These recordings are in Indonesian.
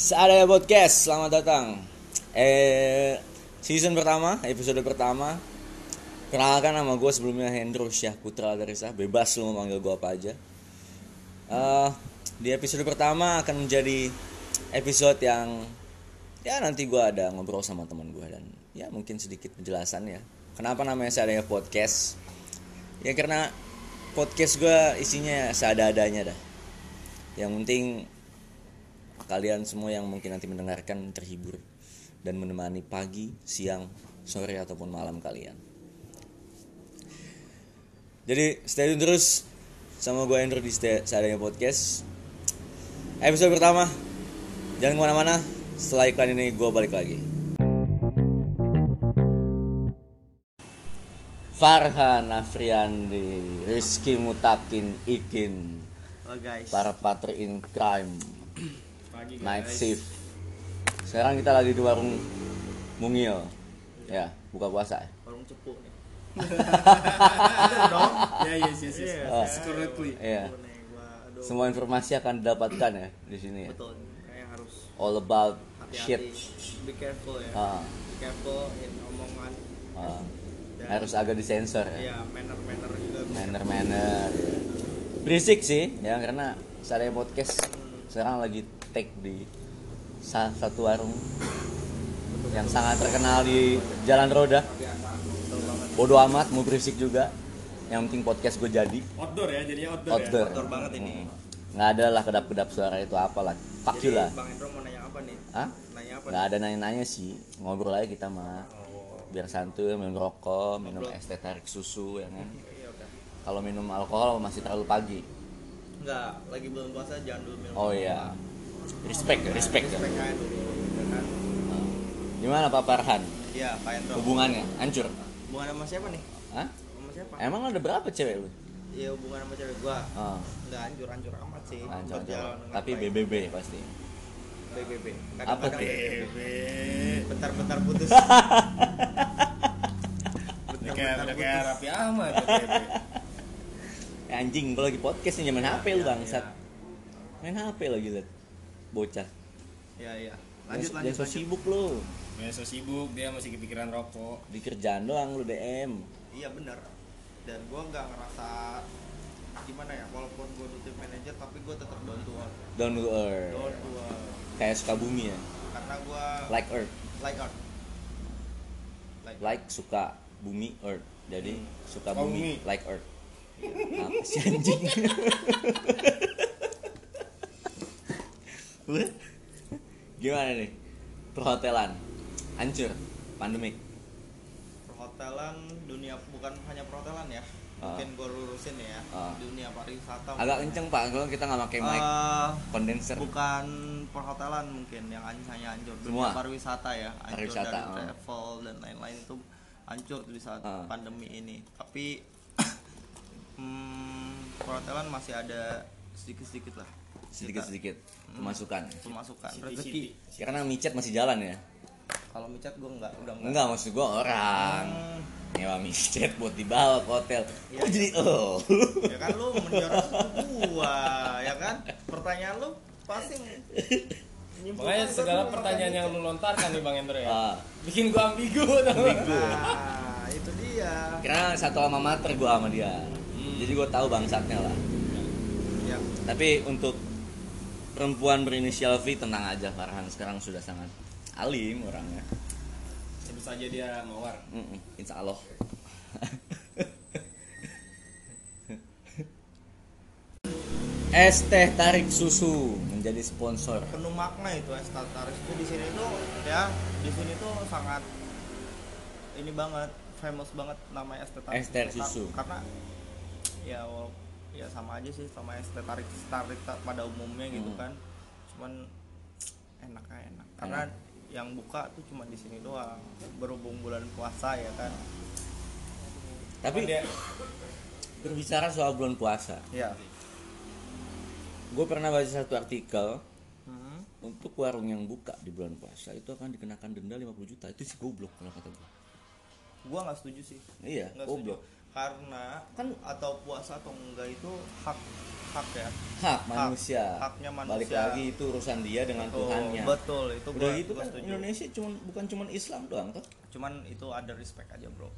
Seadanya podcast, selamat datang. Eh season pertama, episode pertama. Kenalkan nama gue sebelumnya Hendro Syah Putra Darisa. Bebas lu mau manggil gue apa aja. Eh, di episode pertama akan menjadi episode yang ya nanti gue ada ngobrol sama teman gue dan ya mungkin sedikit penjelasan ya. Kenapa namanya seadanya podcast? Ya karena podcast gue isinya seada-adanya dah. Yang penting kalian semua yang mungkin nanti mendengarkan terhibur dan menemani pagi, siang, sore ataupun malam kalian. Jadi stay tune terus sama gue Andrew di seadanya podcast. Episode pertama, jangan ke mana-mana. Setelah iklan ini gue balik lagi. Farhan Afriandi, Rizky Mutakin Ikin, Oh guys. para partner in crime, Pagi night shift. Sekarang kita lagi di warung Mungil. Ya, buka puasa. Warung cepu nih. dong. Ya, yes, yes, yes. Iya, Oh. Correctly. Iya. Aduh. Semua informasi akan didapatkan ya di sini ya. Betul. Kayak harus All about shit. hati-hati. Be careful ya. Ah, Be careful in omongan. ah. Dan, Harus agak disensor ya. Iya, manner-manner juga. Manner-manner. Berisik sih ya karena saya podcast sekarang lagi take di salah satu warung yang sangat terkenal di Jalan Roda. Bodoh amat mau berisik juga. Yang penting podcast gue jadi Outdoor ya, jadinya outdoor, outdoor. Outdoor banget ini. Nggak ada lah kedap-kedap suara itu apalah. Fuck you lah. Bang Hendro mau nanya apa nih? Hah? Nanya apa? Nggak ada nanya-nanya sih. Ngobrol aja kita mah. Oh. Biar santuy, minum rokok, minum es teh tarik susu ya kan. Iya. Kalau minum alkohol masih terlalu pagi. Enggak, lagi belum puasa jangan dulu minum. Oh iya. Respect. ya. Respect ya kan? Gimana Pak Farhan? Iya, Pak Hendro. Hubungannya hancur? Hubungan sama siapa nih? Hah? Sama siapa? Emang ada berapa cewek lu? Iya, hubungan sama cewek gua. Oh, Enggak hancur-hancur amat sih. hancur, hancur. Tapi baik. BBB pasti. BBB. Apa Kadang-kadang BB. bentar-bentar putus. Kayak udah kayak Raffi Ahmad tuh, BB. Eh, anjing, gua lagi podcast nih main HP lu Iya, bangsat. iya. Main HP lagi liat. Bocah. Iya, iya. Lanjut, lanjut, so sibuk lu. Ya so sibuk dia masih kepikiran rokok. Di kerjaan doang lu DM. Iya benar. Dan gua nggak ngerasa gimana ya, walaupun gua duty manager tapi gua tetap down to earth. Down to earth. Down to earth. Kayak suka bumi ya. Karena gua Like earth. like earth. Like, Like suka bumi earth. Jadi suka Oh, bumi bumi. like earth. Apa sih anjing? Gimana nih? Perhotelan hancur pandemik. perhotelan dunia bukan hanya perhotelan ya. Ah. Mungkin gua lurusin ya. Ah. Dunia pariwisata. Agak mungkin. kenceng Pak, kalau kita nggak pakai mic Eh, condenser. bukan perhotelan mungkin yang hanya hancur dunia Semua? pariwisata ya hancur Pariwisata, dari oh. travel dan lain-lain itu hancur di saat Ah. pandemi ini tapi hmm, perhotelan masih ada sedikit-sedikit lah Sedikit-sedikit Hmm. pemasukan. pemasukan Siti, rezeki Karena micet masih jalan ya. kalau micat gue enggak udah enggak Enggak maksud gua orang. Hmm, Nyewa micet buat dibawa ke hotel. Iya, Oh jadi oh. ya kan lu menjorok gua ya kan pertanyaan lu pasti Makanya segala pertanyaan yang makanya. lu lontarkan nih Bang Hendro ya. Ah, Bikin gua ambigu tau? Ambigu. nah itu dia karena satu alma mater gua sama dia. Hmm. Jadi gua tahu bangsatnya lah. ya Tapi untuk perempuan berinisial V tenang aja Farhan sekarang sudah sangat alim orangnya. Tentu saja dia mawar. Mm-mm, insya Allah. Es teh tarik susu menjadi sponsor. penuh makna itu es tataris itu di sini tuh ya di sini tuh sangat ini banget famous banget namanya es teh tarik Es teh susu. karena ya ya sama aja sih sama es teh tarik tarik ta- pada umumnya gitu Hmm. kan cuman enaknya enak karena yang buka tuh cuma di sini doang berhubung bulan puasa ya kan Tapi dia berbicara soal bulan puasa, ya gue pernah baca satu artikel Hmm. untuk warung yang buka di bulan puasa itu akan dikenakan denda 50 juta. Itu sih goblok kalau kata gue. gua nggak setuju sih Iya, goblok. Karena Kan- atau puasa atau enggak itu hak hak ya? Hak manusia. Haknya manusia. balik lagi itu urusan dia dengan Betul, Tuhannya. betul itu udah gua- gitu gua kan setuju. Indonesia cuman bukan cuman Islam doang toh. Cuman itu ada respect aja bro.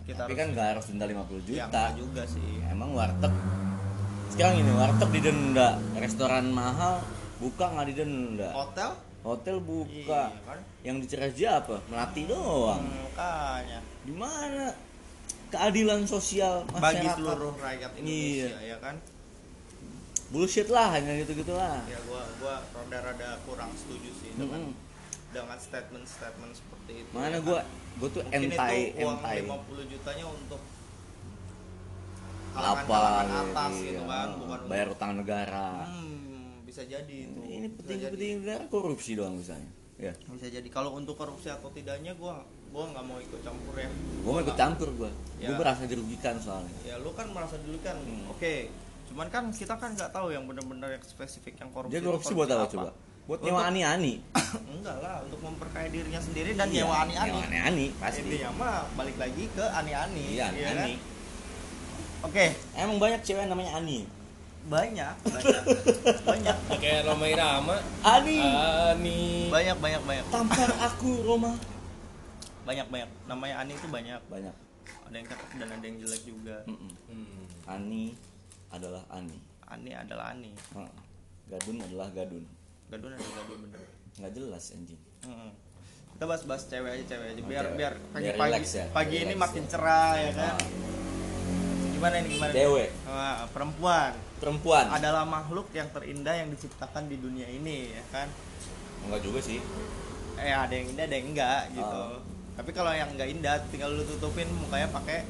Tapi kan nggak harus denda 50 ya, juta. Enggak juga sih. Emang warteg. Sekarang ini warteg didenda. Restoran mahal buka nggak didenda. Hotel? Hotel buka. Iya, kan? yang dicerja apa? Melati doang. Hmm, makanya. Di mana keadilan sosial bagi masyarakat. seluruh rakyat Indonesia ya kan? Bullshit lah hanya gitu gitulah ya gua gua rada-rada kurang setuju sih dengan Mm-mm. dengan statement-statement seperti itu mana ya gua kan? gua tuh Mungkin entai itu uang entai 50 jutanya untuk apa atas iya, gitu kan bukan bayar utang negara. Untuk, hmm, bisa jadi itu. Ini Bisa penting jadi. penting negara korupsi doang misalnya. Ya. Bisa jadi. Kalau untuk korupsi atau tidaknya gua gua nggak mau ikut campur ya. Gua mau ikut campur gua. Ya. gua merasa dirugikan soalnya. Ya lu kan merasa dulu kan Hmm. oke cuman kan kita kan nggak tahu yang benar-benar yang spesifik yang korupsi dia korupsi buat apa coba? Buat nyewa ani-ani. Enggak lah untuk memperkaya dirinya sendiri dan Iya, nyewa ani-ani. nyewa ani-ani pasti. Intinya mah balik lagi ke ani-ani iya ya ani kan? oke. Emang banyak cewek namanya ani? Banyak. Banyak. Banyak. Kayak Roma Irama. Ani. Ani. Banyak banyak banyak. Tampar aku Roma banyak banyak. Namanya ani itu banyak. Banyak. Ada yang cakep dan ada yang jelek juga. Mm-mm. Hmm. ani adalah ani. Ani adalah ani. Heeh. gadun adalah gadun. Gadun ada gadun bener. Nggak jelas anjing. Mm-mm. kita bahas-bahas cewek aja cewek aja. Oh, biar cewek. biar pagi Biar pagi, relax ya, pagi biar ini relax makin ya. cerah ya kan? Ah, gimana ini gimana? Cewek. Ah, perempuan. Perempuan. Adalah makhluk yang terindah yang diciptakan di dunia ini ya kan? Enggak juga sih. Eh ada yang indah ada yang enggak gitu. Ah. Tapi kalau yang enggak indah tinggal lu tutupin mukanya pakai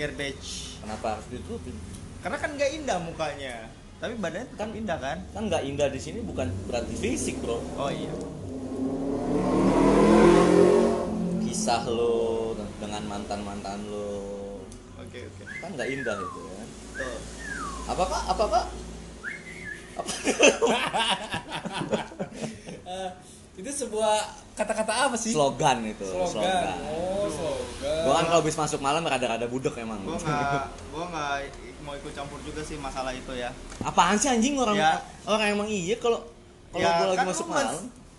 garbage. Kenapa harus ditutupin? Karena kan enggak indah mukanya. Tapi badannya kan indah kan? kan nggak indah di sini bukan berarti fisik bro. Oh iya. Kisah lo dengan mantan mantan lo. Oke oke. Kan nggak indah itu ya. Tuh apa pak? Apa pak? Apa? Eh, itu sebuah kata-kata apa sih? slogan itu Slogan. Oh, slogan. gua kan kalau habis masuk malam rada-rada budek emang gua nggak gua nggak mau ikut campur juga sih masalah itu ya apaan sih anjing orang Ya. orang emang iya kalau kalau Ya, gua lagi kan masuk malam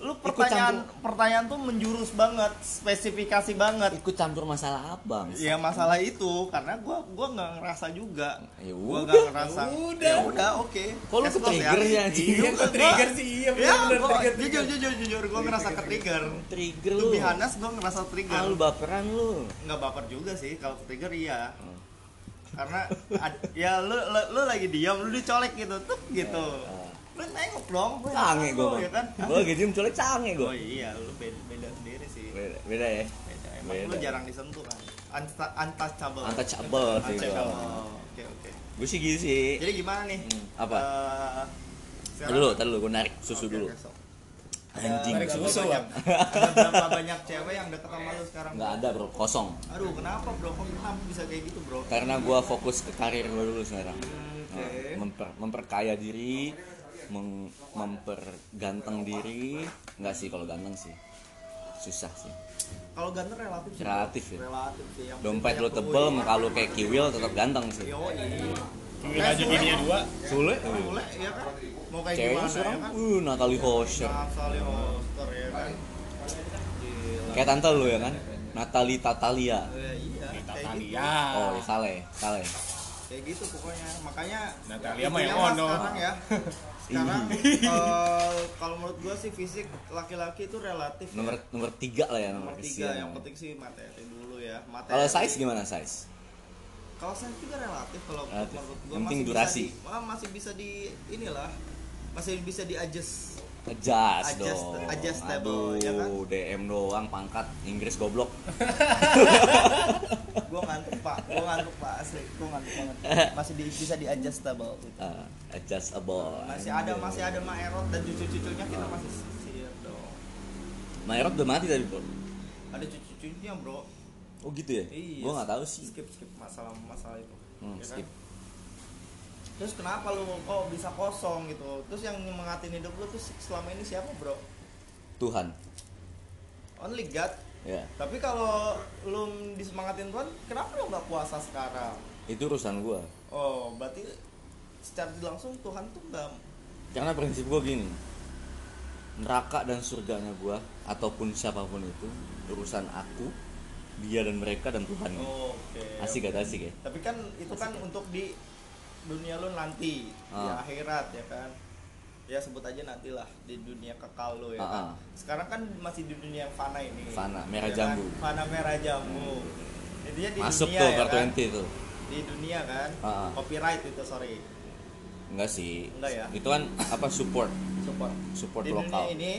lu pertanyaan campur. pertanyaan tuh menjurus banget spesifikasi banget ikut campur masalah apa ya masalah itu karena gua gua nggak ngerasa juga Ya gua nggak ngerasa ya udah. ya udah oke Kok lu Close ke-trigger ya? ya? Iya, gua- ke-trigger sih, iya, ya gua- trigger, jujur trigger. jujur jujur gua ngerasa ke trigger trigger lu be honest gua ngerasa trigger ah, lu baperan lu nggak baper juga sih kalau ke trigger iya Hmm. karena ya lu, lu lu lagi diam lu dicolek gitu tuh gitu Ah. Lu nengok dong nengok gua lu, ya kan gua lagi diem colek cange oh gua iya lu beda, beda sendiri sih beda, beda ya beda emang lu Beda. jarang disentuh kan Unta- untouchable Untouchable sih gua. Untouchable. oke oke gue sih gitu sih jadi gimana nih Hmm, apa? Eh, sekarang- Tadi dulu, tadi dulu, gue narik susu Oke, dulu. sok. Anjing. Ada Narik berapa susu, banyak, ada berapa banyak cewek yang deket sama lu sekarang Nggak ada bro, kosong. aduh kenapa bro kok kenapa bisa kayak gitu bro Karena gue fokus ke karir gue dulu sekarang. Hmm, oke Nah, memper, memperkaya diri, meng, memperganteng diri. Nggak sih kalau ganteng sih, susah sih. kalau ganteng relatif sih. Relatif ya. relatif sih yang Dompet banyak tebel, muka lu kayak kiwil, tetap ganteng sih. Kuil aja bininya dua. Sulit. Boleh ya kan mau kayak Ceweknya gimana sekarang, ya kan uh, Natalie Hosher. Natalie Hoster ya kan Gila. Kayak tante lu ya kan, Natalie Tatalia. Eh, iya kayak gitu. Oh, ya, Saleh, Saleh. Kayak gitu pokoknya makanya Natalia mah yang ono. sekarang ya sekarang eh, kalau menurut gua sih fisik laki-laki itu relatif ya. Nomor nomor tiga lah ya, nomor, nomor tiga yang penting sih materi dulu ya materi Kalau size gimana size? kalau size juga relatif kalau menurut gua Yang penting masih durasi. bisa di, masih bisa di inilah masih bisa di adjust Adjust, Adjust- dong. adjustable, Aduh, ya kan? DM doang pangkat Inggris goblok. gua ngantuk pak gua ngantuk pak asli gua ngantuk banget masih di, bisa di adjustable gitu. Uh, adjustable. masih ada masih ada Maerot dan cucu-cucunya kita masih sisir dong Maerot udah mati tadi, Bro. ada cucu-cucunya bro Oh gitu ya? Iya. Gua nggak tahu sih. skip skip masalah masalah itu Hmm, Ya kan? Terus kenapa lu kok bisa kosong gitu? Terus yang nyemangatin hidup lu tuh selama ini siapa bro? Tuhan. only God. Ya. Tapi kalau lu disemangatin Tuhan, kenapa lu nggak puasa sekarang? itu urusan gua. Oh, berarti secara langsung Tuhan tuh nggak karena prinsip gua gini. Neraka dan surganya gua ataupun siapa pun itu urusan aku dia dan mereka dan Tuhan. Oh, Oke. asik gak? asik ya? Tapi kan itu kan untuk di dunia lu nanti di Ah. akhirat ya kan. Ya sebut aja nantilah di dunia kekal lu ya Ah, kan. ah. Sekarang kan masih di dunia yang fana ini. Fana, merah Ya kan? jambu. Fana merah jambu. Intinya di masuk dunia tuh ya kan. 20 tuh Di dunia kan. Ah, ah. Copyright itu sorry. enggak sih Enggak ya? itu kan apa support Support. support di lokal dunia ini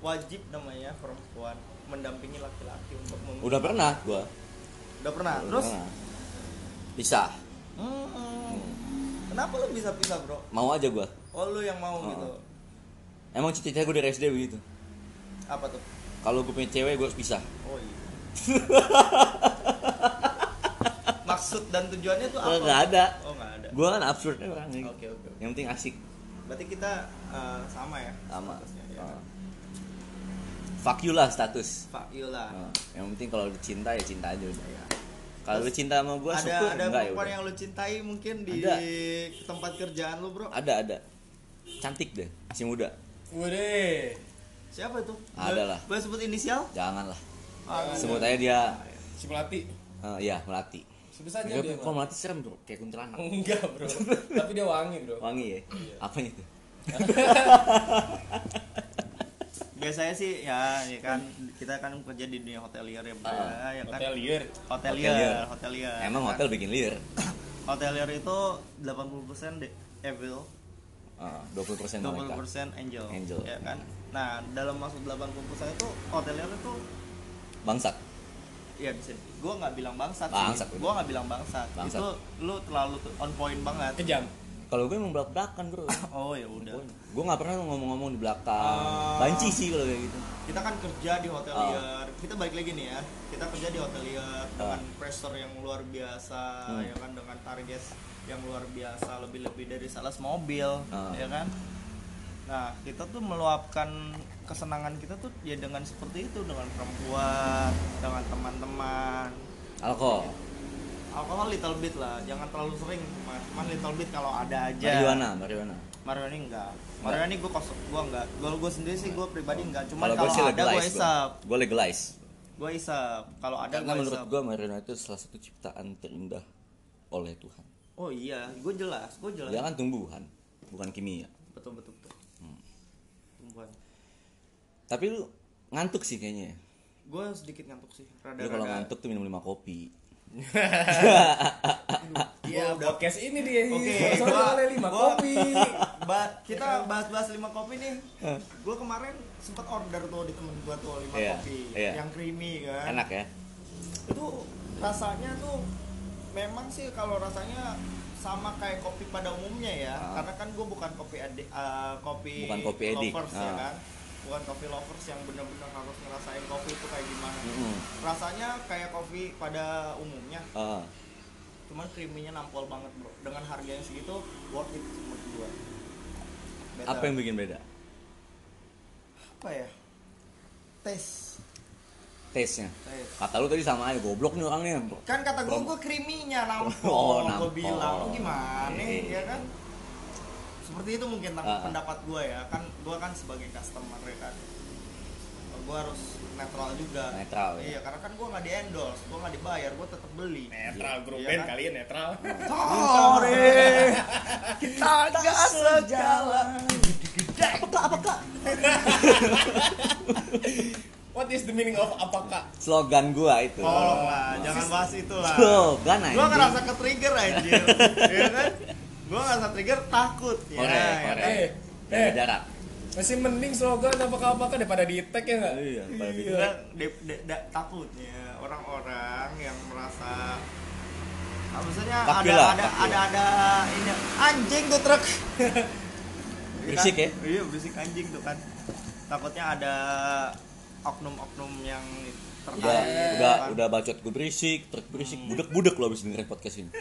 wajib namanya perempuan mendampingi laki-laki untuk udah pernah gua Udah pernah. Udah Terus pernah. pisah Hmm. Kenapa lu bisa pisah, Bro? mau aja gua Oh, lu yang mau Oh. gitu. emang cita-cita gua dari SD begitu Apa tuh? kalau gue punya cewek gue harus pisah Oh iya. Maksud dan tujuannya tuh apa? Nggak ada. Oh, nggak ada. gue kan absurd orang nih Oke, oke, oke. yang penting asik Berarti kita eh, sama ya? sama statusnya, ya. Oh. fuck you lah status Pak Yula. Oh, yang penting kalau lu cinta ya cinta aja udah Ya. Kalau lu cinta sama gue ada syukur ada enggak ya perempuan udah. yang lu cintai mungkin di Ada. tempat kerjaan lu, Bro? ada ada cantik deh masih muda Udah. Siapa itu? Ada lah. Boleh sebut inisial? janganlah Ah, sebut aja dia Si Melati. eh, ya melati Sebut saja dia. kok melati serem bro kayak kuntilanak Enggak, Bro. Tapi dia wangi, Bro. wangi ya apanya itu biasanya sih ya, ya kan kita kan kerja di dunia hotelier ya, Bro, Ah, ya kan. Hotelier. Hotelier, Hotelier. hotelier. emang kan. hotel bikin liar Hotelier itu 80% de evil, Ah, 20% 20% malaikat angel. Angel. Ya kan? Nah, dalam masuk 80% itu hotelier itu bangsat ya bisa gua nggak bilang bangsat, Bangsat. Gua nggak bilang bangsat. Bangsat. Itu lu terlalu on point banget. Kejam. Kalau gue emang belak belakan bro Oh ya udah. gue nggak pernah ngomong-ngomong di belakang Ah. banci sih kalau kayak gitu kita kan kerja di hotelier Ah. kita balik lagi nih ya kita kerja di hotelier dengan pressure yang luar biasa Hmm. ya kan dengan target yang luar biasa lebih-lebih dari sales mobil Ah. ya kan nah kita tuh meluapkan kesenangan kita tuh ya dengan seperti itu dengan perempuan dengan teman-teman alkohol alkohol little bit lah jangan terlalu sering cuman, cuman little bit kalau ada aja. Marijuana marijuana. Marijuana enggak. Marijuana gue kosong gue enggak. Gue gue sendiri sih gue pribadi enggak. Cuman kalau ada gue isap gue legalize. Gue isap kalau ada karena gue menurut gue marijuana itu salah satu ciptaan terindah oleh Tuhan. Oh iya gue jelas gue jelas. Dia kan tumbuhan bukan kimia. Betul betul betul. Hmm. Tumbuhan. tapi lu ngantuk sih kayaknya ya. gue sedikit ngantuk sih rada kalau ngantuk tuh minum lima kopi Iya, udah- podcast ini dia. Oke, Soalnya gua- lima gua- kopi. Ba- kita bahas-bahas lima kopi nih. Gue kemarin sempat order tuh di temen gue tuh lima Iya, kopi iya. yang creamy kan. enak ya Itu rasanya tuh memang sih kalau rasanya sama kayak kopi pada umumnya ya. Ah. Karena kan gue bukan kopi adi, eh, kopi, Bukan kopi edik. lovers ya Ah. kan. Bukan kopi lovers yang benar-benar harus ngerasain kopi itu kayak gimana. Mm-mm. Rasanya kayak kopi pada umumnya, Ah, cuman creamy-nya nampol banget bro. Dengan harga yang segitu worth it menurut gua. Beda. apa yang bikin beda apa ya? Tes. taste nya Tes. kata lu tadi sama aja goblok nih orangnya Kan kata gua Belum. gua creamy-nya nampol. Oh, nampol. bilang lu gimana ya kan? Seperti itu mungkin tang- Ah, ah. pendapat gua ya. Kan gua kan sebagai customer ya kan. Gua harus netral juga. Netral, ya. Iya, karena kan gua nggak di endorse, gua nggak dibayar, gua tetap beli. Netral grup Iya band kan? kalian netral. Sorry, kita gak sejalan. Apakah, apakah? What is the meaning of apakah? slogan gua itu Tolong lah, jangan bahas itu lah. slogan aja Gua ngerasa ke trigger anjir, ya kan? Gua ngerasa trigger takut ya. korek ya korek kan? Eh, eh. jarak Masih mending slogan apakah apakah daripada di tag ya enggak? iya pada gitu. Gua de- de- de- takutnya orang-orang yang merasa Ah, maksudnya ada, lah, ada, ada, ada, ini anjing tuh truk. Berisik ya? Iya berisik anjing tuh kan. Takutnya ada oknum-oknum yang udah terkait. udah udah bacot gue berisik truk berisik budek budek lo abis dengerin podcast ini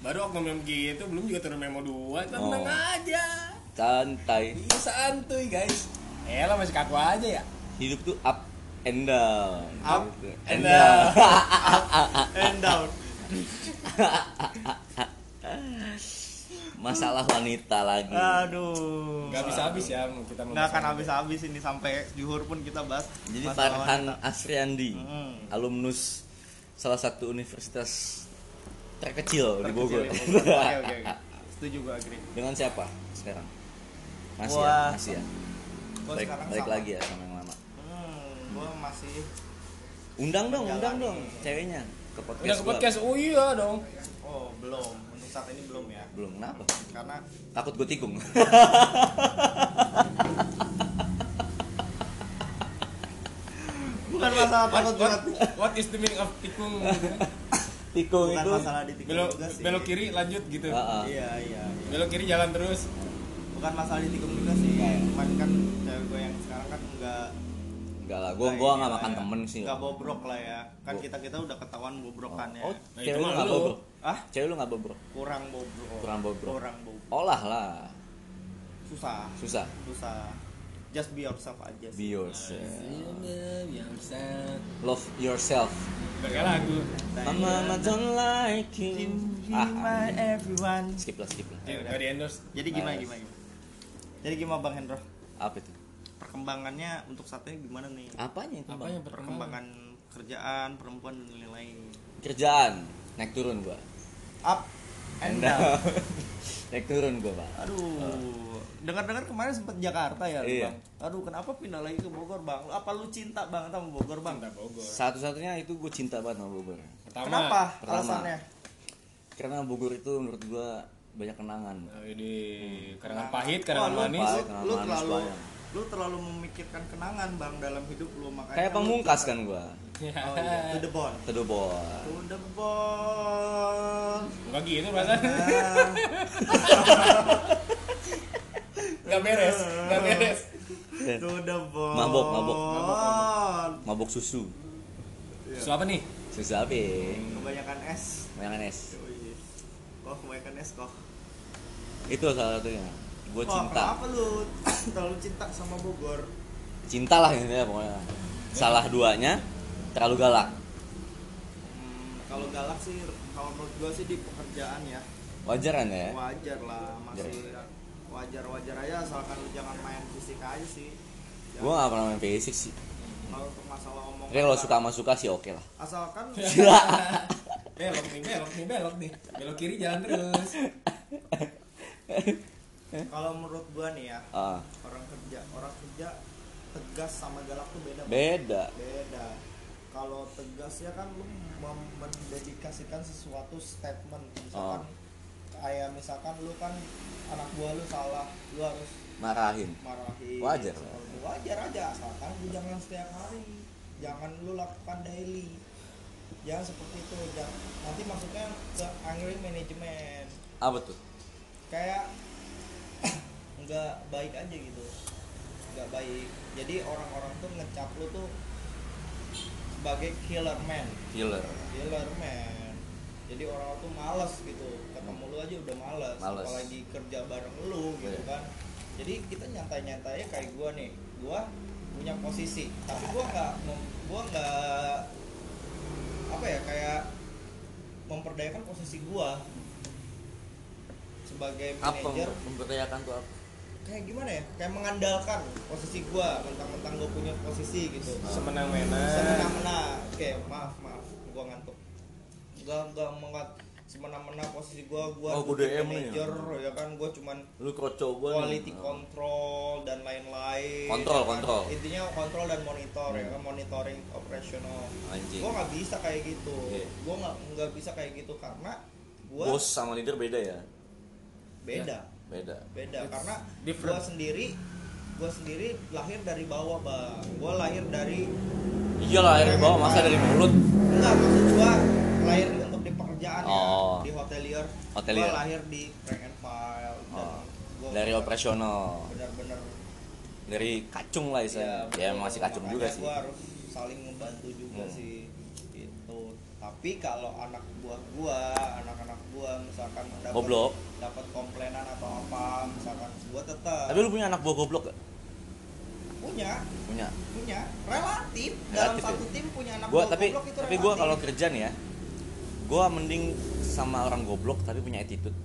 Baru oknum yang gitu belum juga turun memo 2 tenang Oh. aja. santai Iya santuy guys. Eh lah masih kaku aja ya. hidup tuh up and down Up and down and down masalah wanita lagi. Aduh. Gak bisa habis ya kita nggak akan habis-habis ini sampai juhur pun kita bahas jadi Farhan wanita. Asriandi Hmm. alumnus salah satu universitas terkecil, di Terkecil Bogor. di Bogor. oke oke oke. Setuju gue agree dengan siapa sekarang? Masih Gua- ya masih ya balik, balik sama. lagi ya sama yang lama. Hmm, gue masih undang dong undang dong ceweknya ke podcast Udah ke gua. podcast, oh iya dong. Oh belum saat ini belum ya? Belum kenapa? Karena takut gue tikung. Bukan masalah what, takut what, banget what is the meaning of tikung? Tikung bukan itu masalah ditikung belok juga sih. belok kiri lanjut gitu. Ah, ah. iya iya iya. belok kiri jalan terus. Bukan masalah ditikung juga sih cuman kan cewek gue yang sekarang kan enggak enggak lah gue gua nggak makan temen sih. Enggak bobrok lah ya. Kan kita kita udah ketahuan bobrokannya. oh Nah, cewek itu lu mah nggak bobrok Ah, cewek lu nggak bobrok kurang bobrok. Kurang bobrok. Kurang bobrok. olah lah Susah. susah Susah. Just be yourself aja be yourself yang bisa love yourself Pakai lagu Mama, mama don't like you ah, my everyone. skip lah skip lah Ya udah. Di endorse Jadi gimana gimana gimana? Jadi gimana Bang Hendro? apa itu Perkembangannya untuk saat ini gimana nih? apanya itu Apa Bang? yang perkembangan? Perkembangan kerjaan, perempuan dan lain-lain. kerjaan naik turun gua Up and down. naik turun gua pak Aduh, dengar-dengar kemarin sempat Jakarta ya, Iya. Bang. Aduh, kenapa pindah lagi ke Bogor, Bang? Apa lu cinta banget sama Bogor, Bang? Cinta Bogor satu-satunya itu gue cinta banget sama Bogor Pertama Kenapa? Pertama. Alasannya? karena Bogor itu menurut gua banyak kenangan Nah, ini karangan pahit, karangan Wah, lu- manis Pahit, Lu, kenangan lu manis terlalu banyak. lu terlalu memikirkan kenangan, Bang, dalam hidup lu makanya kayak pamungkas cinta. kan gua Oh iya, to the bone. teduh boy To the bone. Enggak gitu Nah, Gak beres, gak beres to the bone. Mabok, mabok. Mabok, mabok susu Su apa nih? susu apa ya? Kebanyakan es. Banyakan es. Kok kebanyakan es kok. itu salah satunya gue cinta Kenapa lu terlalu cinta sama Bogor? cinta lah intinya pokoknya salah duanya terlalu galak? Hmm, kalau galak sih, kalau menurut gua sih di pekerjaan ya. Wajar kan ya? Wajar lah, masih wajar-wajar aja asalkan lu jangan main fisik aja sih. Ya, gue gak pernah main fisik sih. Kalau untuk masalah omongan, tapi kalau lah, suka sama suka sih oke lah. Asalkan Belok nih, belok nih, belok nih. Belok kiri jalan terus. Kalau menurut gua nih ya ah, orang kerja orang kerja tegas sama galak tuh beda. Beda. Beda kalau tegas ya kan lu mendedikasikan sesuatu statement. Misalkan kayak misalkan lu kan anak buah lu salah lu harus marahin. Marahin. Wajar. Seperti- wajar aja. Asalkan lu jangan setiap hari. Jangan lu lakukan daily. Jangan seperti itu. Jangan nanti masuknya ke angry management apa tuh? Kayak nggak baik aja gitu. Nggak baik. Jadi orang-orang tuh ngecap lu tuh sebagai killer man. Killer. Killer man. Jadi orang tuh males gitu. Ketemu lu aja udah males, Males. apalagi kerja bareng lu gitu Iya. kan. Jadi kita nyantai-nyantai kayak gua nih. Gua punya posisi. Tapi gua nggak gua nggak apa ya kayak memperdayakan posisi gua sebagai manajer. memperdayakan tuh apa kayak gimana ya? Kayak mengandalkan posisi gua mentang-mentang gua punya posisi gitu. Semenang-mena semena-mena oke maaf maaf. Gua ngantuk. Gak gak mengat semena-mena posisi gua. Gua Oh, nih ya. manager ya kan? Gua cuman lu kroco gue quality control dan lain-lain. Kontrol, ya kan? kontrol. intinya kontrol dan monitor ya Hmm. kan monitoring operasional. Anjing. Gua nggak bisa kayak gitu. Iya. gua nggak nggak bisa kayak gitu karena gua bos sama leader beda ya? Beda beda beda It's karena different. gua sendiri gua sendiri lahir dari bawah bang gua lahir dari iya lah air bawah masa dari mulut enggak maksud gua lahir untuk di pekerjaan Oh. ya di hotelier Hotelier. gua lahir di rank and file dan Oh, gua dari operasional benar-benar dari kacung lah istilahnya ya, betul. masih kacung juga sih gua harus saling membantu juga Hmm. sih tapi kalau anak buah gua anak-anak gua misalkan dapat Goblok. dapat komplainan atau apa misalkan gua tetap tapi lu punya anak buah goblok gak? punya punya punya punya relatif, dalam Relatif ya? satu tim punya anak gua buah tapi goblok itu tapi gua relatif. kalau kerja nih ya gua mending sama orang goblok tapi punya attitude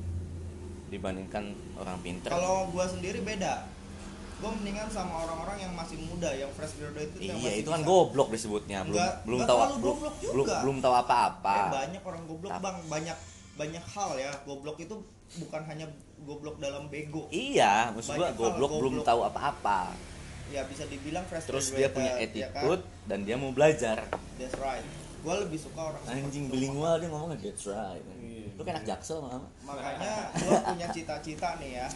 dibandingkan orang pinter kalau gua sendiri beda gua mendingan sama orang-orang yang masih muda yang fresh graduate itu iya itu kan bisa. goblok disebutnya. Belum Nggak- belum tahu belum belum belum tahu apa-apa. Eh, banyak orang goblok Tapi- bang. Banyak banyak hal ya. Goblok itu bukan hanya goblok dalam bego. Iya maksud hal goblok belum tahu apa-apa. Ya bisa dibilang fresh terus dia punya ya attitude kan? dan dia mau belajar. That's right. Gua lebih suka orang anjing bilingual dia ngomongnya that's right. Iya. lu kan anak jaksel makanya gua punya cita-cita nih ya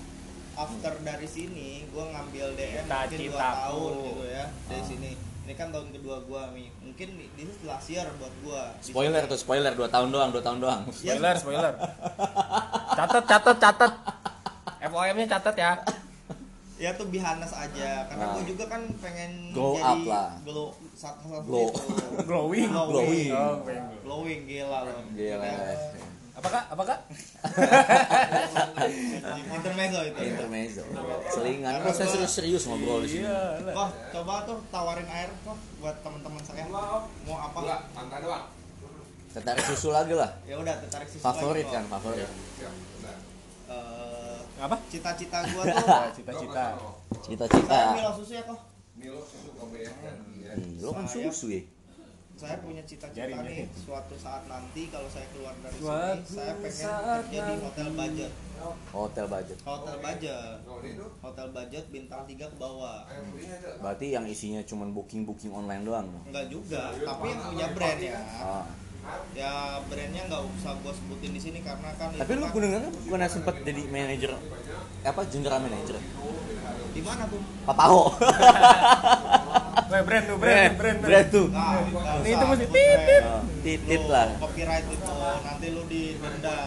after dari sini gua ngambil DM mungkin dua tahun gitu ya dari Ah. sini ini kan tahun kedua gua nih mungkin ini last year buat gua Di spoiler sini. tuh spoiler 2 tahun doang 2 tahun doang Ya, Spoiler, spoiler. Catat, catat, catat. FOM-nya catat ya. ya tuh bihanes aja karena Nah. gue juga kan pengen Glow jadi up lah. glow satu satu Glow. Glowing. glowing Oh, pengen glow. glowing gila loh Gila. Ya. Apakah? Apakah? intermezzo itu ya. intermezzo selingan kok saya serius-serius ngobrol di sini Iya. Wah, coba tuh tawarin air kok buat teman-teman saya. Mau apa? tertarik susu lagi lah Ya udah, tertarik susu favorit lagi, kan kok. favorit Eh, Apa? cita-cita gua tuh Cita-cita. cita-cita Milo susu ya kok. Hmm, lo kan susu ya Saya punya cita-cita nih jaring. suatu saat nanti kalau saya keluar dari Suatu sini, saya pengen saat kerja di hotel budget. hotel budget Hotel budget. Hotel budget bintang 3 ke bawah. berarti yang isinya cuman booking booking online doang Enggak juga, tapi yang punya brand ya. ah. Ya brandnya nggak usah gua sebutin di sini karena kan tapi lu kan- bener bukan sempet jadi manajer apa general manager di mana tuh? papaho brand tuh, brand, brand, brand tuh Nah, itu mesti brand. Oh, titit Lu lah copyright itu nanti lu didenda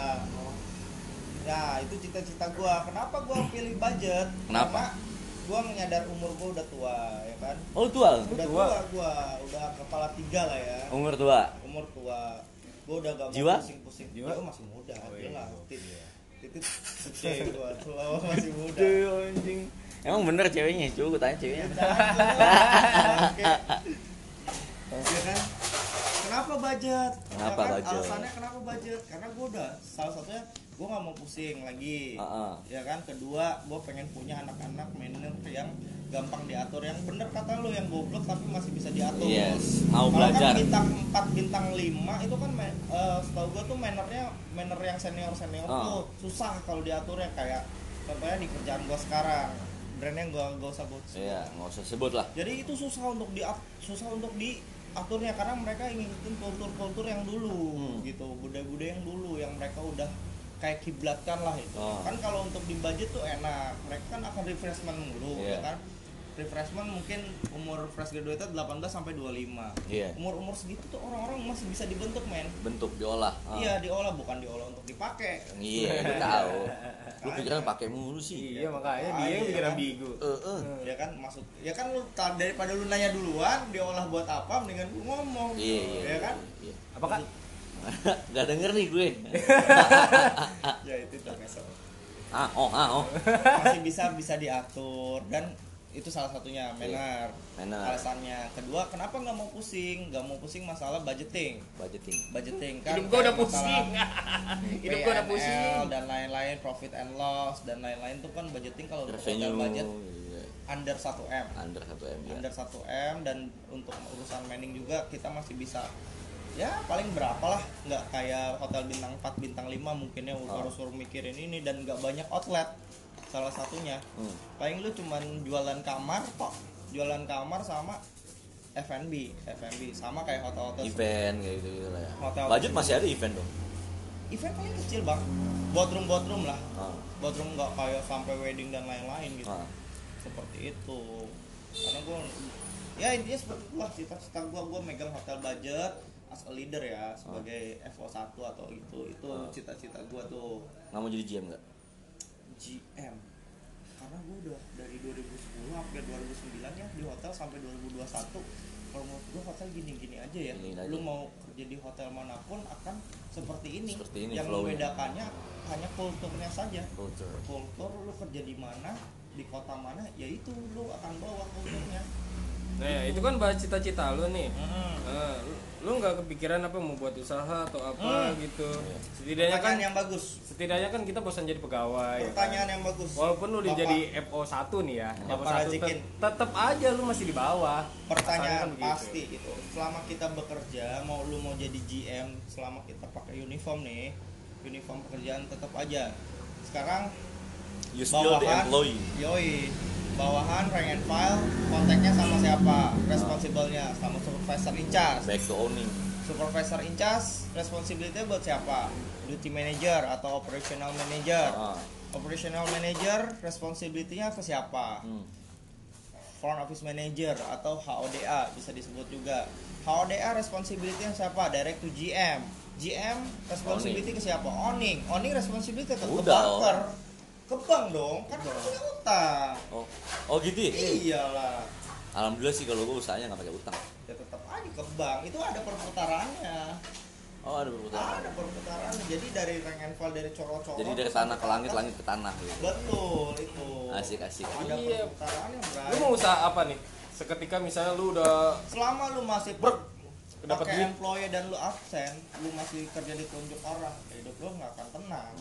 ya itu cita-cita gua kenapa gua pilih budget Kenapa? Karena gua menyadar umur gua udah tua ya kan oh lu tua udah tua. tua gua udah kepala tiga lah ya umur tua umur tua gua udah gak Jiwa? mau pusing-pusing Jiwa? Jiwa masih muda Oh, iya. lah titit titit gua tua masih muda anjing emang bener ceweknya coba gue tanya ceweknya. Ya kan? Kenapa budget? Kenapa Ya kan? budget? Alasannya kenapa budget? Karena gue udah salah satunya gue nggak mau pusing lagi. Heeh. Ya kan? Kedua, gue pengen punya anak-anak manajer yang gampang diatur. Yang bener kata lu yang goblok tapi masih bisa diatur. Yes, mau Kalau belajar. kan bintang 4, bintang 5 itu kan eh, setahu gue tuh mannernya manner yang senior senior Ah. tuh susah kalau diaturnya kayak contohnya di kerjaan gue sekarang brandnya gue gak usah gue iya nggak usah sebut lah jadi itu susah untuk di susah untuk diaturnya karena mereka ngikutin kultur-kultur yang dulu Hmm. gitu budaya-budaya yang dulu yang mereka udah kayak kiblatkan lah itu Oh. kan kalau untuk di budget tuh enak mereka kan akan refreshment dulu Iya. ya kan refreshment mungkin umur fresh graduated 18 sampai 25 Iya. umur-umur segitu tuh orang-orang masih bisa dibentuk men bentuk diolah Ah. iya diolah bukan diolah untuk dipakai iya gue tahu lu pikiran pakai mulu sih Iya, makanya dia Ah, yang iya bikin kan? ambigu. Eh, eh. ya kan masuk ya kan lu daripada lu nanya duluan diolah buat apa mendingan lu ngomong iya iya ya kan iya. Apakah? Gak denger nih gue ya itu termasuk ah oh ah oh masih bisa bisa diatur dan itu salah satunya manner Manner. alasannya kedua kenapa nggak mau pusing nggak mau pusing masalah budgeting budgeting budgeting kan Hidup gua udah pusing. Hidup gua udah pusing. dan lain-lain profit and loss dan lain-lain tuh kan budgeting kalau revenue budget iya. under 1 m under 1 m ya under 1 m dan untuk urusan manning juga kita masih bisa ya paling berapa lah nggak kayak hotel bintang 4 bintang 5 mungkin ya Oh. harus suruh mikirin ini dan nggak banyak outlet salah satunya. Hmm. paling lu cuman jualan kamar kok. Jualan kamar sama F&B F&B sama kayak hotel-hotel event kayak gitu, gitu lah ya. Hotel- budget masih ada event dong? Event paling kecil bang. Boardroom boardroom lah. Ah. boardroom nggak kayak sampai wedding dan lain-lain gitu. Ah. seperti itu. Karena gue ya intinya seperti itulah cita-cita gue gue megang hotel budget as a leader ya sebagai FO1 atau itu. Itu Ah. cita-cita gue tuh. Nggak mau jadi GM nggak? GM karena gue udah dari 2010 sampai 2009 ya di hotel sampai 2021 kalau menurut gue hotel gini-gini aja ya. Gini aja. lu mau kerja di hotel mana pun akan seperti ini, Seperti ini yang membedakannya hanya kulturnya saja. Culture kultur lu kerja di mana di kota mana ya itu lu akan bawa kulturnya Nah, itu kan bahas cita-cita lu nih. Mm-mm. Nah, lu- lu nggak kepikiran apa mau buat usaha atau apa gitu. Setidaknya kan Pertanyaan yang bagus. setidaknya kan kita bosan jadi pegawai. ya kan? Pertanyaan yang bagus. Walaupun lu udah jadi FO1 nih ya, FO1 Razikin. tetap aja lu masih di bawah. pertanyaan kan begitu. pasti itu selama kita bekerja mau lu mau jadi GM selama kita pakai uniform nih uniform pekerjaan tetap aja sekarang You still the bawahan employee. yoi bawahan rank and file kontaknya sama siapa responsible-nya sama supervisor in charge Back to owning. supervisor in charge responsibility buat siapa duty manager atau operational manager Ah. operational manager responsibility-nya ke siapa Hmm. front office manager atau HODA bisa disebut juga. HODA responsibility siapa? Direct to GM. GM responsibility ke siapa? Owning. Owning responsibility ke ke banker. Ke bank dong, kan kita punya utang. Oh, oh gitu ya? Iyalah. Alhamdulillah sih kalau gue usahanya nggak pakai utang. Ya tetap aja ke bank. Itu ada perputarannya. Oh ada perputaran. Ada perputarannya. Jadi dari rank and file dari coro-coro. Jadi dari tanah ke langit, langit ke tanah gitu. Betul itu. Asik asik. Ada Iya. perputarannya, Bray. Lu mau usaha apa nih? Seketika misalnya lu udah selama lu masih per- dapat employee dan lu absen lu masih kerja ditunjuk orang hidup lu nggak akan tenang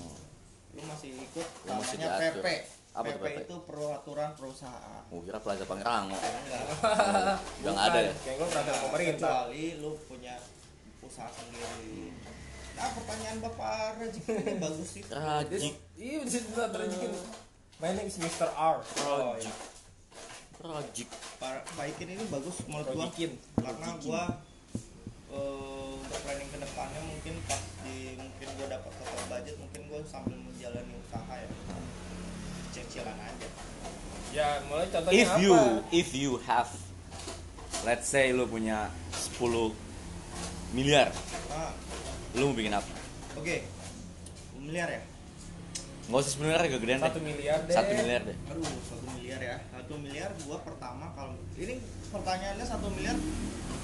lu masih ikut Lu mesti namanya diatur. PP Apa PP PP? itu peraturan perusahaan Oh kira Plaza Pangrango. enggak Udah nggak ada ya? Kayak lu peraturan pemerintah. kecuali lu punya usaha sendiri nah pertanyaan bapak Rajik ini bagus sih Rajik. Iya bisa juga terjadi. My name is Mr. R. oh, iya. Rajik. Pak Pak Ikin ini bagus menurut gua karena gua eh, untuk planning ke depannya mungkin pas di mungkin gua dapat total budget mungkin gua sambil menjalani usaha ya cicilan aja Ya, mulai contohnya If apa? you if you have let's say lu punya 10 miliar, ah lu mau bikin apa? oke miliar ya Nggak usah 10 miliar agak gedean Satu miliar deh. Satu miliar deh. aduh satu miliar ya satu miliar gua pertama kalau ini pertanyaannya satu miliar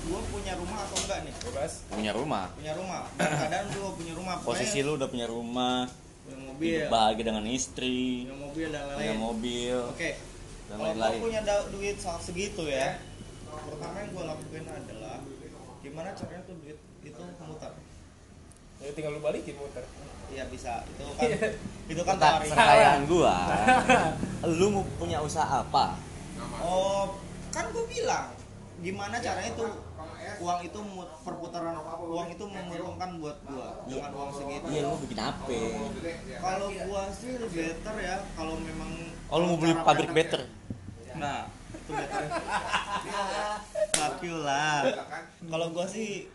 gua punya rumah atau enggak nih Bebas. Punya rumah. punya rumah keadaan gua punya rumah Posisi lu udah punya rumah, punya mobil hidup bahagia dengan istri, punya mobil dan punya lain-lain mobil. Oke. Dan Kalau gua lain-lain. punya da- duit sa- segitu ya, pertama yang gue lakuin adalah gimana caranya tuh duit. Ya tinggal lu balikin muter. Iya bisa. Itu kan itu kan teori. Pertanyaan gua, lu mau punya usaha apa? Oh, kan gue bilang gimana caranya tuh uang itu perputaran uang itu menguntungkan buat gua dengan uang segitu. Iya, lu bikin apa? Kalau gua sih better ya kalau memang Oh, lu mau beli pabrik better? ya. Nah, itu better. Fuck you lah. Kalau gua sih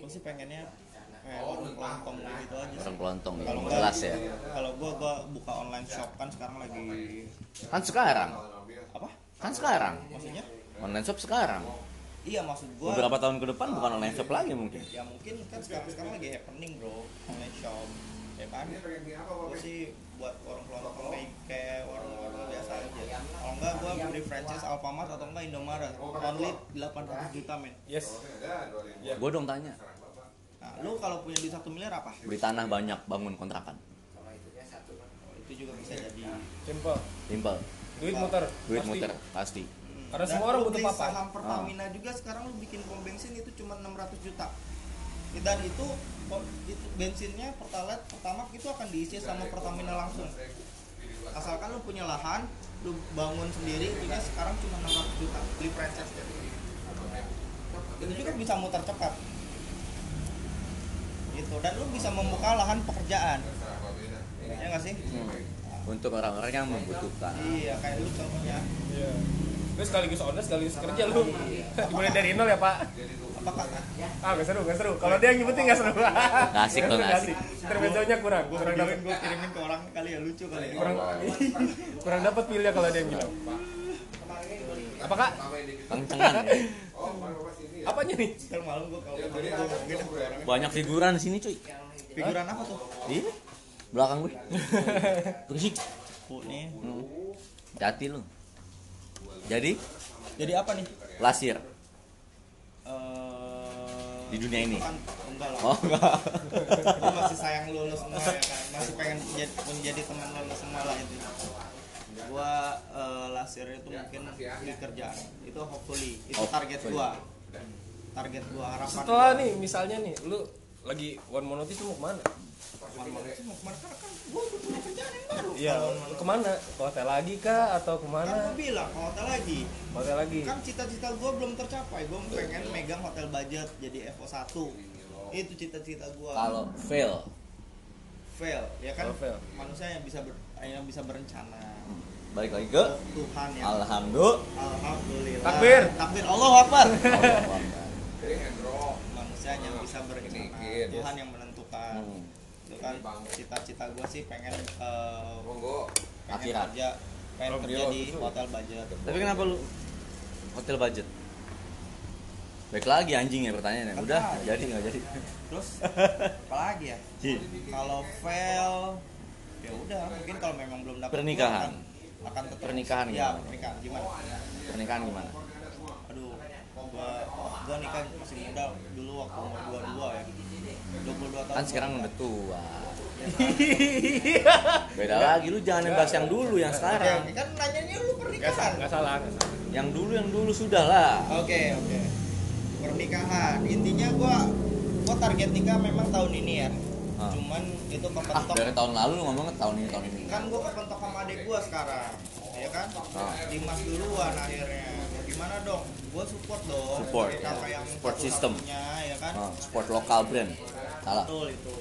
gua sih pengennya kayak warung kelontong gitu aja sih. Orang kelontong ya, Kalau nggak- jelas ya. Kalau gua gua buka online shop kan sekarang lagi Kan sekarang, apa? kan sekarang. Maksudnya? Online shop sekarang. Iya maksud gua Beberapa tahun ke depan bukan online shop lagi mungkin. ya mungkin kan sekarang sekarang lagi happening bro online shop ya kan gue sih buat warung kelontong kayak kayak warung-warung biasa aja kalau enggak gue beli franchise Alfamart atau enggak Indomaret only 800 juta men Yes. Ya. Gue dong tanya, nah lu kalau punya duit satu miliar apa beli tanah banyak, bangun kontrakan. itu juga bisa jadi Simple. Simple. Duit muter. Duit Pasti. muter, pasti. Karena Dan semua orang butuh papan. saham Pertamina juga sekarang lu bikin pom bensin itu cuma 600 juta dan itu itu bensinnya pertalite pertama itu akan diisi sama Pertamina langsung asalkan lu punya lahan lu bangun sendiri itunya sekarang cuma 600 juta beli franchise itu juga bisa muter cepat gitu dan lu bisa membuka lahan pekerjaan ya nggak sih Untuk orang-orang yang membutuhkan. iya kayak lu contohnya Iya. Lu sekaligus owner, sekaligus kerja lu. Dimulai dari nol ya, Pak. apa kata Ah, gak seru, gak seru. Kalau dia yang nyebutin gak seru. Nggak asik tuh, nggak asik. Intermezzonya kurang, gue kurang dapat gue kirimin ke orang kali ya lucu kali ya kurang kurang dapat pilih kalau dia yang bilang. Apa kak? Kencengan ya. Apanya nih? Ntar malam gue kalau orangnya Banyak figuran di sini cuy. figuran apa tuh Iya. Belakang gue. Berisik. Bu nih Hmm. Hati lu. Jadi, jadi apa nih lasir Eh, di dunia ini. kan enggak lah Oh enggak. Masih sayang lu, lu semua ya kan masih pengen menjadi, menjadi teman lu, lu semua lah itu gua eh, last year itu mungkin di kerjaan itu hopefully itu Oh, target gua target gua harapan Setelah gua. nih misalnya nih lu lagi one more notice lu mau ke mana? One mau ke mana kan kan gua udah punya kerjaan yang baru Iya, More lu ke mana? Ke hotel lagi kah atau Notice- kan ke mana? gua bilang ke hotel lagi Hotel lagi. kan cita-cita gua belum tercapai gua pengen megang hotel budget jadi Evo 1 itu cita-cita gua Kalau fail, fail ya kan fail. manusia yang bisa ber, yang bisa berencana balik lagi ke Tuhan yang Alhamdulillah. Alhamdulillah Takbir. takbir Allah Akbar Allah bisa berencana Tuhan yang menentukan Hmm. itu kan cita-cita gue sih pengen eh, pengen Akhirat. kerja pengen Oh, kerja di betul. hotel budget Tapi kenapa lu hotel budget? Baik lagi anjing ya pertanyaannya. Kan Udah, tadi. jadi nggak jadi. terus apalagi ya kalau fail ya udah mungkin kalau memang belum dapat Pernikahan. akan tetap Pernikahan ya gimana? pernikahan gimana Pernikahan gimana? Gua gua nikah masih muda dulu waktu umur 22 ya 22 tahun Kan sekarang udah tua. Beda lagi lu jangan bahas yang dulu, yang sekarang. kan nanyanya lu pernikahan nggak salah, nggak salah. Yang dulu yang dulu sudah lah. Oke oke. Pernikahan. Intinya gua gua target nikah memang tahun ini ya. Ah. Cuman itu Ah, kepentok. dari tahun lalu lu ngomongnya tahun ini tahun ini. kan gua kepentok sama adik gua sekarang. Ya kan? Ah. Dimas duluan akhirnya. Mau gimana dong? Gua support dong. Support, ya. yang Support system. ya kan? Ah, sport lokal brand. Salah. Betul itu.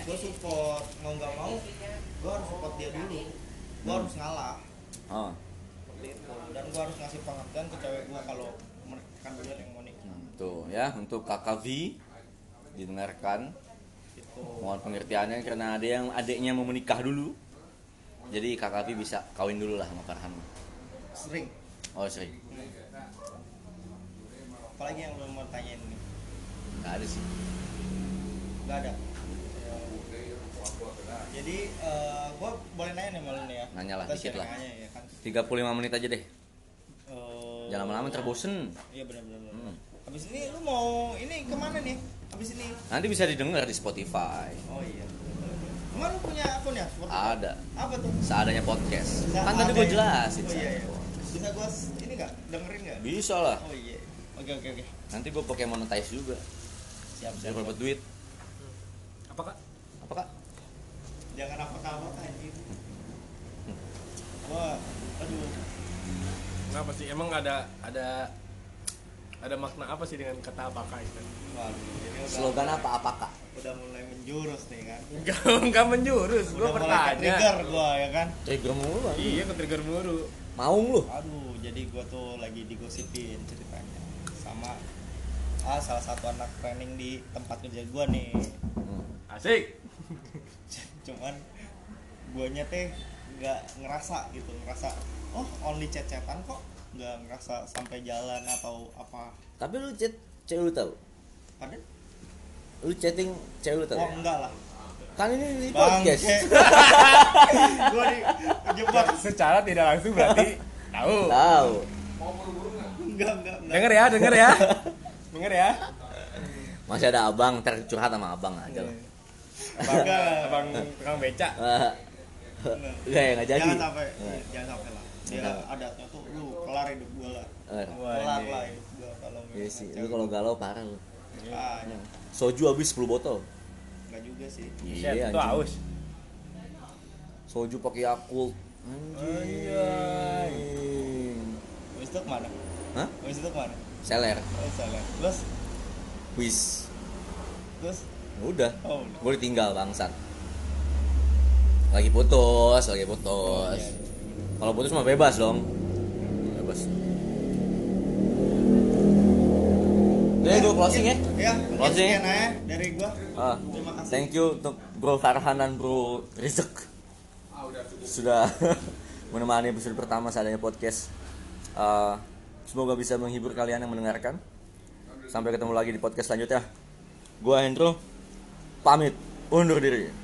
Gua support mau nggak mau gua harus support dia dulu. Gua Hmm. harus ngalah. Ah. Seperti itu. Dan gua harus ngasih pengertian ke cewek gua kalau mereka kan yang mau nikah. Hmm, Tuh ya untuk kakak V didengarkan. Mohon pengertiannya karena ada yang adiknya mau menikah dulu. Jadi kakak V bisa kawin dulu lah sama Farhan Sering. oh sering. Apalagi yang belum mau tanyain nih nggak ada sih. Nggak ada? Jadi eh gue boleh nanya nih malu nih ya? Nanya lah, dikit lah. aja ya kan? 35 menit aja deh. Eh, jangan lama-lama terbosen. Iya benar benar benar. Hmm. habis ini lu mau ini ke mana nih habis ini? Nanti bisa didengar di Spotify. Oh iya. Emang lu punya akun ya? Seperti ada. Apa tuh? Seadanya podcast. Nggak kan tadi gue ya? jelasin oh, iya, iya. Bisa gue ini nggak? Dengerin nggak? Bisa lah. Oh iya. Oke oke oke. Nanti gue pakai monetize juga. Siap biar siap dapat duit. Apa kak? apa kak? Jangan apa apa anjir wah aduh. Kenapa sih? Emang ada ada ada makna apa sih dengan kata apakah itu? waduh slogan apa apa kak udah mulai menjurus nih kan Enggak, enggak menjurus. Gua udah mulai trigger bertanya. gua ya kan trigger mulu. Iya, ke trigger mulu. mau lu aduh jadi gua tuh lagi digosipin ceritanya sama ah salah satu anak training di tempat kerja gua nih Hmm. Asik. cuman guanya teh nggak ngerasa gitu ngerasa oh only chat-chatan kok nggak ngerasa sampai jalan atau apa? Tapi lu chat cewek lu tahu? Padahal lu chatting cewek lu tahu? Oh enggak lah. Kan ini di podcast. Gua di jebak. Secara tidak langsung berarti tahu. tahu. Enggak enggak enggak. Dengar ya, dengar ya. Dengar ya. masih ada abang ntar curhat sama abang aja lah. Enggak lah Abang tukang beca. Enggak ya nggak jadi. Jangan sampai Eh. jangan sampai lah Enggak. adatnya tuh lu kelar hidup gua lah. Eh, kelar lah hidup gua kalau iya sih lu kalau galau parah lu. Ah ya. soju habis 10 botol. Enggak juga sih. Iya itu haus. soju pakai yakult. Anjing. Habis itu ke mana? Hah? habis itu ke mana? Seler. Oh salah terus? Wis. Terus? Udah. Oh gue ditinggal bangsat. Lagi putus lagi putus. Oh, iya. Kalau putus mah bebas dong. Bebas. Udah gue closing ya? ya Closing. sekian aja dari gua. Ah, Terima kasih. Thank you untuk Bro Farhan dan Bro Rizek. Sudah menemani episode pertama seadanya podcast. Ah, Semoga bisa menghibur kalian yang mendengarkan. Sampai ketemu lagi di podcast selanjutnya. Gua Hendro Pamit Undur diri